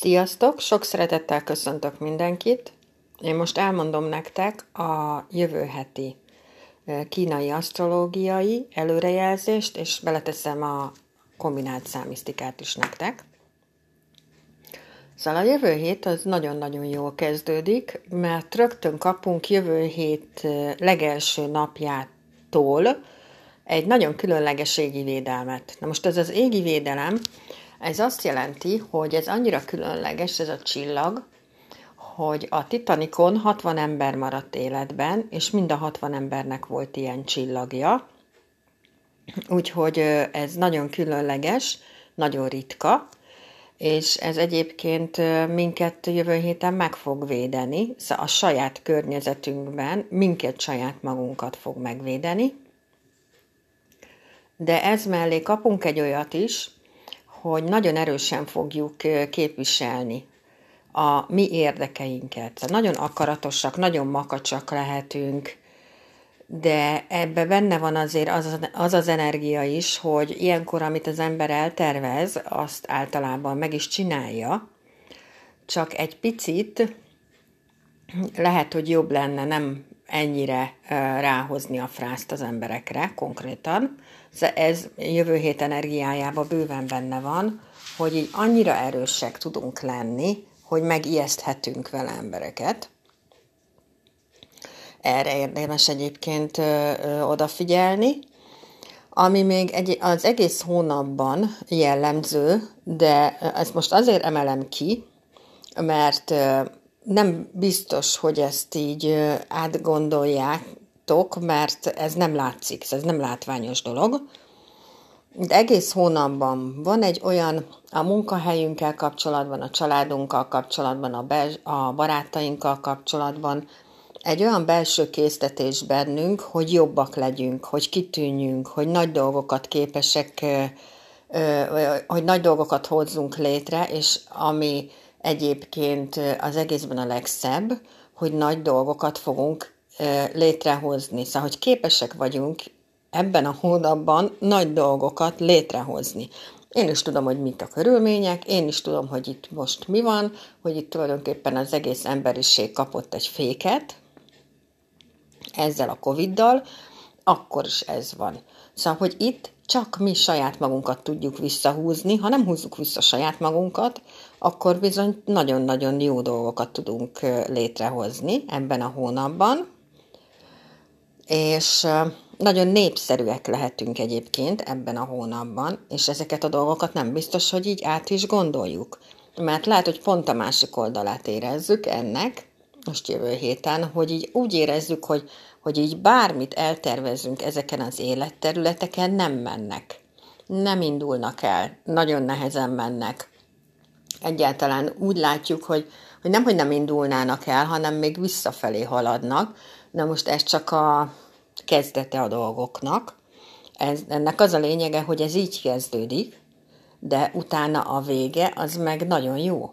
Sziasztok! Sok szeretettel köszöntök mindenkit. Én most elmondom nektek a jövő heti kínai asztrológiai előrejelzést, és beleteszem a kombinált számisztikát is nektek. Szóval a jövő hét az nagyon-nagyon jól kezdődik, mert rögtön kapunk jövő hét legelső napjától egy nagyon különleges égi védelmet. Na most ez az égi védelem, ez azt jelenti, hogy ez annyira különleges, ez a csillag, hogy a Titanikon 60 ember maradt életben, és mind a 60 embernek volt ilyen csillagja. Úgyhogy ez nagyon különleges, nagyon ritka, és ez egyébként minket jövő héten meg fog védeni, szóval a saját környezetünkben minket saját magunkat fog megvédeni. De ez mellé kapunk egy olyat is, hogy nagyon erősen fogjuk képviselni a mi érdekeinket. Nagyon akaratosak, nagyon makacsak lehetünk, de ebbe benne van azért az, az az energia is, hogy ilyenkor, amit az ember eltervez, azt általában meg is csinálja, csak egy picit lehet, hogy jobb lenne nem ennyire ráhozni a frászt az emberekre konkrétan. Ez jövő hét energiájában bőven benne van, hogy így annyira erősek tudunk lenni, hogy megijeszthetünk vele embereket. Erre érdemes egyébként odafigyelni. Ami még egy, az egész hónapban jellemző, de ezt most azért emelem ki, mert nem biztos, hogy ezt így átgondoljátok, mert ez nem látszik, ez nem látványos dolog. De egész hónapban van egy olyan a munkahelyünkkel kapcsolatban, a családunkkal kapcsolatban, a, bel- a barátainkkal kapcsolatban, egy olyan belső késztetés bennünk, hogy jobbak legyünk, hogy kitűnjünk, hogy nagy dolgokat képesek, hogy nagy dolgokat hozzunk létre, és ami egyébként az egészben a legszebb, hogy nagy dolgokat fogunk létrehozni. Szóval, hogy képesek vagyunk ebben a hónapban nagy dolgokat létrehozni. Én is tudom, hogy mit a körülmények, én is tudom, hogy itt most mi van, hogy itt tulajdonképpen az egész emberiség kapott egy féket ezzel a Covid-dal, akkor is ez van. Szóval, hogy itt csak mi saját magunkat tudjuk visszahúzni, ha nem húzzuk vissza saját magunkat, akkor bizony nagyon-nagyon jó dolgokat tudunk létrehozni ebben a hónapban, és nagyon népszerűek lehetünk egyébként ebben a hónapban, és ezeket a dolgokat nem biztos, hogy így át is gondoljuk. Mert lehet, hogy pont a másik oldalát érezzük ennek, most jövő héten, hogy így úgy érezzük, hogy, hogy így bármit eltervezünk ezeken az életterületeken, nem mennek. Nem indulnak el, nagyon nehezen mennek. Egyáltalán úgy látjuk, hogy, hogy nem, hogy nem indulnának el, hanem még visszafelé haladnak. Na most ez csak a kezdete a dolgoknak. Ez, ennek az a lényege, hogy ez így kezdődik, de utána a vége az meg nagyon jó.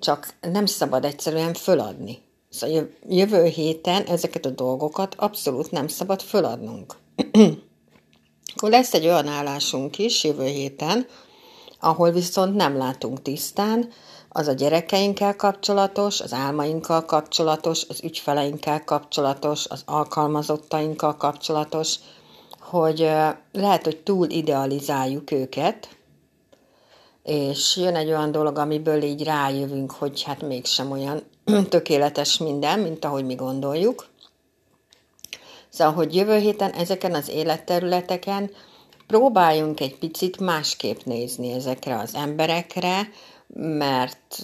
Csak nem szabad egyszerűen föladni. Szóval jövő héten ezeket a dolgokat abszolút nem szabad föladnunk. Akkor lesz egy olyan állásunk is jövő héten, ahol viszont nem látunk tisztán, az a gyerekeinkkel kapcsolatos, az álmainkkal kapcsolatos, az ügyfeleinkkel kapcsolatos, az alkalmazottainkkal kapcsolatos, hogy lehet, hogy túl idealizáljuk őket, és jön egy olyan dolog, amiből így rájövünk, hogy hát mégsem olyan tökéletes minden, mint ahogy mi gondoljuk. Szóval, hogy jövő héten ezeken az életterületeken próbáljunk egy picit másképp nézni ezekre az emberekre, mert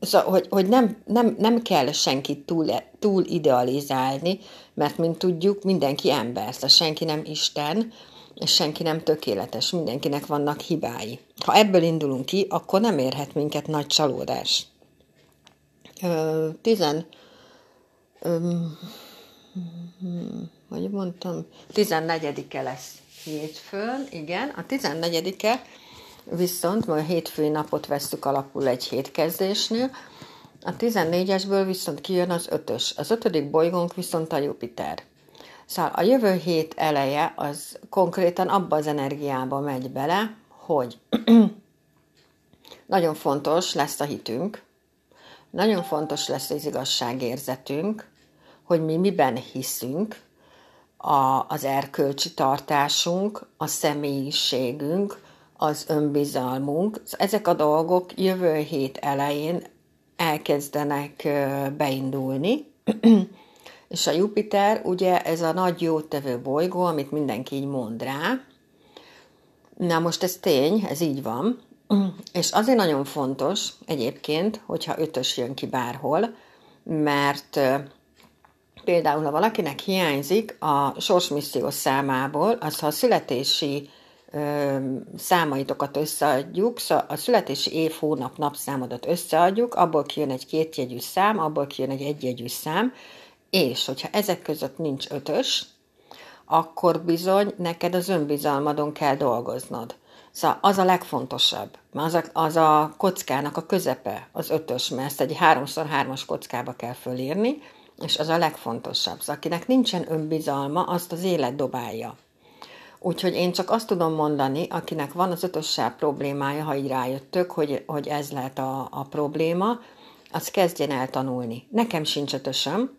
szóval, hogy, hogy nem, nem, nem kell senkit túl, túl idealizálni, mert mint tudjuk, mindenki ember, szóval senki nem Isten, és senki nem tökéletes, mindenkinek vannak hibái. Ha ebből indulunk ki, akkor nem érhet minket nagy csalódás. tizen, hogy mondtam, 14-e lesz hétfőn, igen, a 14-e viszont, majd a hétfői napot vesztük alapul egy hétkezdésnél, a 14-esből viszont kijön az ötös. Az ötödik bolygónk viszont a Jupiter. Szóval a jövő hét eleje az konkrétan abba az energiába megy bele, hogy nagyon fontos lesz a hitünk, nagyon fontos lesz az igazságérzetünk, hogy mi miben hiszünk, a, az erkölcsi tartásunk, a személyiségünk, az önbizalmunk. Ezek a dolgok jövő hét elején elkezdenek beindulni, és a Jupiter ugye ez a nagy jótevő bolygó, amit mindenki így mond rá. Na most ez tény, ez így van, és azért nagyon fontos egyébként, hogyha ötös jön ki bárhol, mert például, ha valakinek hiányzik a sorsmisszió számából, az ha a születési ö, számaitokat összeadjuk, a születési év, hónap, napszámodat összeadjuk, abból kijön egy kétjegyű szám, abból kijön egy egyjegyű szám, és hogyha ezek között nincs ötös, akkor bizony neked az önbizalmadon kell dolgoznod. Szóval az a legfontosabb, az a, az a kockának a közepe, az ötös, mert ezt egy háromszor hármas kockába kell fölírni, és az a legfontosabb. Szóval akinek nincsen önbizalma, azt az élet dobálja. Úgyhogy én csak azt tudom mondani, akinek van az ötössel problémája, ha így rájöttök, hogy, hogy ez lehet a, a probléma, az kezdjen el tanulni. Nekem sincs ötösöm,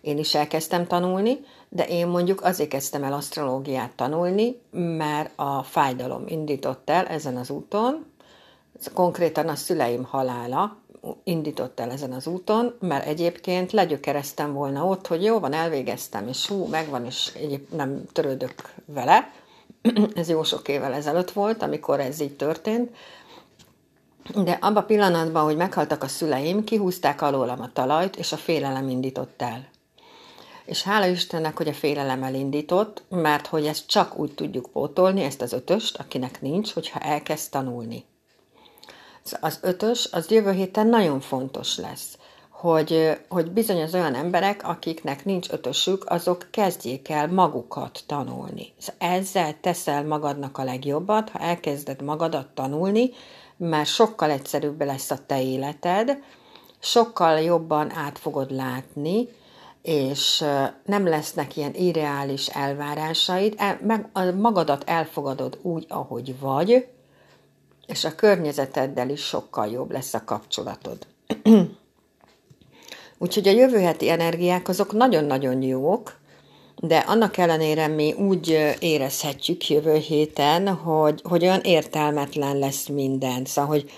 én is elkezdtem tanulni, de én mondjuk azért kezdtem el asztrológiát tanulni, mert a fájdalom indított el ezen az úton, konkrétan a szüleim halála indított el ezen az úton, mert egyébként legyökereztem volna ott, hogy jó van, elvégeztem, és hú, megvan, és egyéb nem törődök vele. ez jó sok évvel ezelőtt volt, amikor ez így történt. De abban a pillanatban, hogy meghaltak a szüleim, kihúzták alólam a talajt, és a félelem indított el. És hála Istennek, hogy a félelem elindított, mert hogy ezt csak úgy tudjuk pótolni, ezt az ötöst, akinek nincs, hogyha elkezd tanulni. Az ötös, az jövő héten nagyon fontos lesz, hogy, hogy bizony az olyan emberek, akiknek nincs ötösük, azok kezdjék el magukat tanulni. Ezzel teszel magadnak a legjobbat, ha elkezded magadat tanulni, mert sokkal egyszerűbb lesz a te életed, sokkal jobban át fogod látni, és nem lesznek ilyen irreális elvárásaid, el, meg, magadat elfogadod úgy, ahogy vagy, és a környezeteddel is sokkal jobb lesz a kapcsolatod. Úgyhogy a jövő heti energiák azok nagyon-nagyon jók, de annak ellenére mi úgy érezhetjük jövő héten, hogy, hogy olyan értelmetlen lesz minden. Szóval, hogy,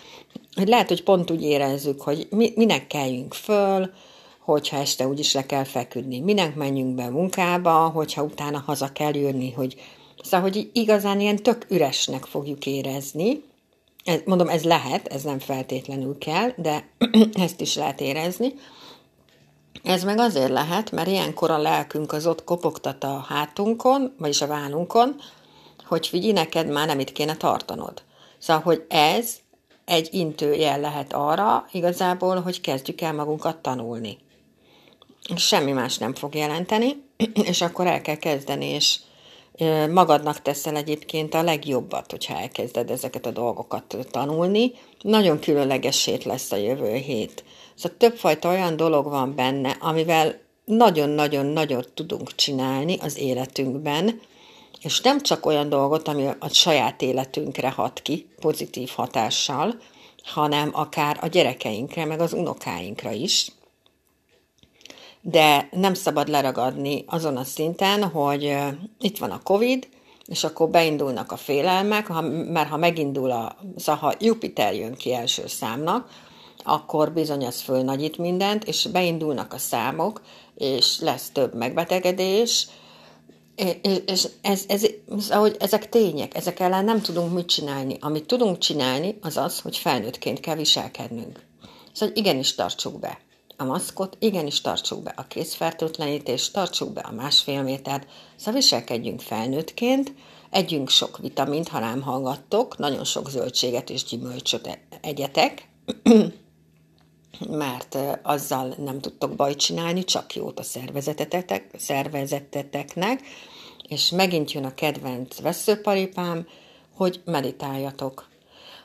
hogy lehet, hogy pont úgy érezzük, hogy mi, minek kelljünk föl, hogyha este úgyis le kell feküdni. Minek menjünk be munkába, hogyha utána haza kell jönni, hogy Szóval, hogy igazán ilyen tök üresnek fogjuk érezni. Mondom, ez lehet, ez nem feltétlenül kell, de ezt is lehet érezni. Ez meg azért lehet, mert ilyenkor a lelkünk az ott kopogtat a hátunkon, vagyis a vállunkon, hogy figyelj, neked már nem itt kéne tartanod. Szóval, hogy ez egy intőjel lehet arra igazából, hogy kezdjük el magunkat tanulni semmi más nem fog jelenteni, és akkor el kell kezdeni, és magadnak teszel egyébként a legjobbat, hogyha elkezded ezeket a dolgokat tanulni. Nagyon különlegessét lesz a jövő hét. Szóval többfajta olyan dolog van benne, amivel nagyon-nagyon-nagyon tudunk csinálni az életünkben, és nem csak olyan dolgot, ami a saját életünkre hat ki, pozitív hatással, hanem akár a gyerekeinkre, meg az unokáinkra is de nem szabad leragadni azon a szinten, hogy itt van a COVID, és akkor beindulnak a félelmek, mert ha megindul a, szóval ha Jupiter jön ki első számnak, akkor bizony az fölnagyít mindent, és beindulnak a számok, és lesz több megbetegedés, és ez, ez, ez, ahogy ezek tények, ezek ellen nem tudunk mit csinálni. Amit tudunk csinálni, az az, hogy felnőttként kell viselkednünk. Szóval igenis tartsuk be a maszkot, igenis tartsuk be a készfertőtlenítést, tartsuk be a másfél métert, szóval viselkedjünk felnőttként, együnk sok vitamint, ha nem hallgattok, nagyon sok zöldséget és gyümölcsöt egyetek, mert azzal nem tudtok bajt csinálni, csak jót a szervezetetek, szervezeteteknek, és megint jön a kedvenc veszőparipám, hogy meditáljatok.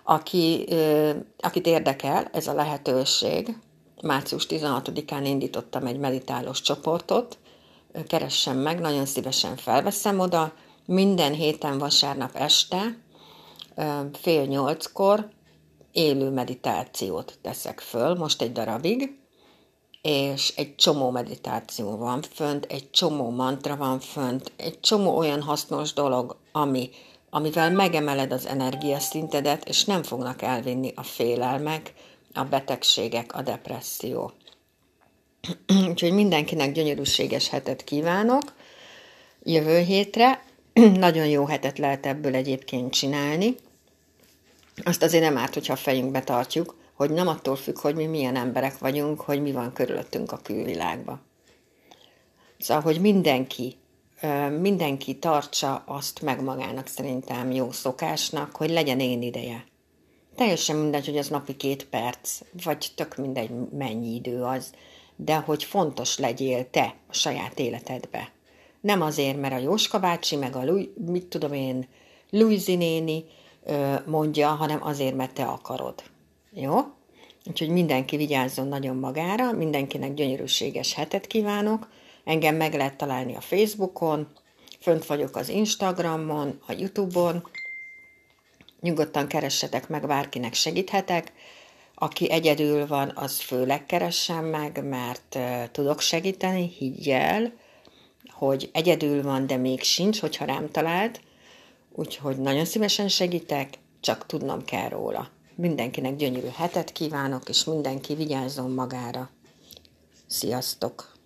Aki, akit érdekel ez a lehetőség, március 16-án indítottam egy meditálós csoportot, keressen meg, nagyon szívesen felveszem oda, minden héten vasárnap este, fél nyolckor, élő meditációt teszek föl, most egy darabig, és egy csomó meditáció van fönt, egy csomó mantra van fönt, egy csomó olyan hasznos dolog, ami, amivel megemeled az energiaszintedet, és nem fognak elvinni a félelmek, a betegségek, a depresszió. Úgyhogy mindenkinek gyönyörűséges hetet kívánok jövő hétre. Nagyon jó hetet lehet ebből egyébként csinálni. Azt azért nem árt, hogyha a fejünkbe tartjuk, hogy nem attól függ, hogy mi milyen emberek vagyunk, hogy mi van körülöttünk a külvilágban. Szóval, hogy mindenki, mindenki tartsa azt meg magának szerintem jó szokásnak, hogy legyen én ideje. Teljesen mindegy, hogy az napi két perc, vagy tök mindegy, mennyi idő az, de hogy fontos legyél te a saját életedbe. Nem azért, mert a Jóska bácsi, meg a, mit tudom én, Luizi néni mondja, hanem azért, mert te akarod. Jó? Úgyhogy mindenki vigyázzon nagyon magára, mindenkinek gyönyörűséges hetet kívánok. Engem meg lehet találni a Facebookon, fönt vagyok az Instagramon, a Youtube-on. Nyugodtan keressetek meg, bárkinek segíthetek. Aki egyedül van, az főleg keressen meg, mert tudok segíteni, higgyel, hogy egyedül van, de még sincs, hogyha rám talált. Úgyhogy nagyon szívesen segítek, csak tudnom kell róla. Mindenkinek gyönyörű hetet kívánok, és mindenki vigyázzon magára. Sziasztok!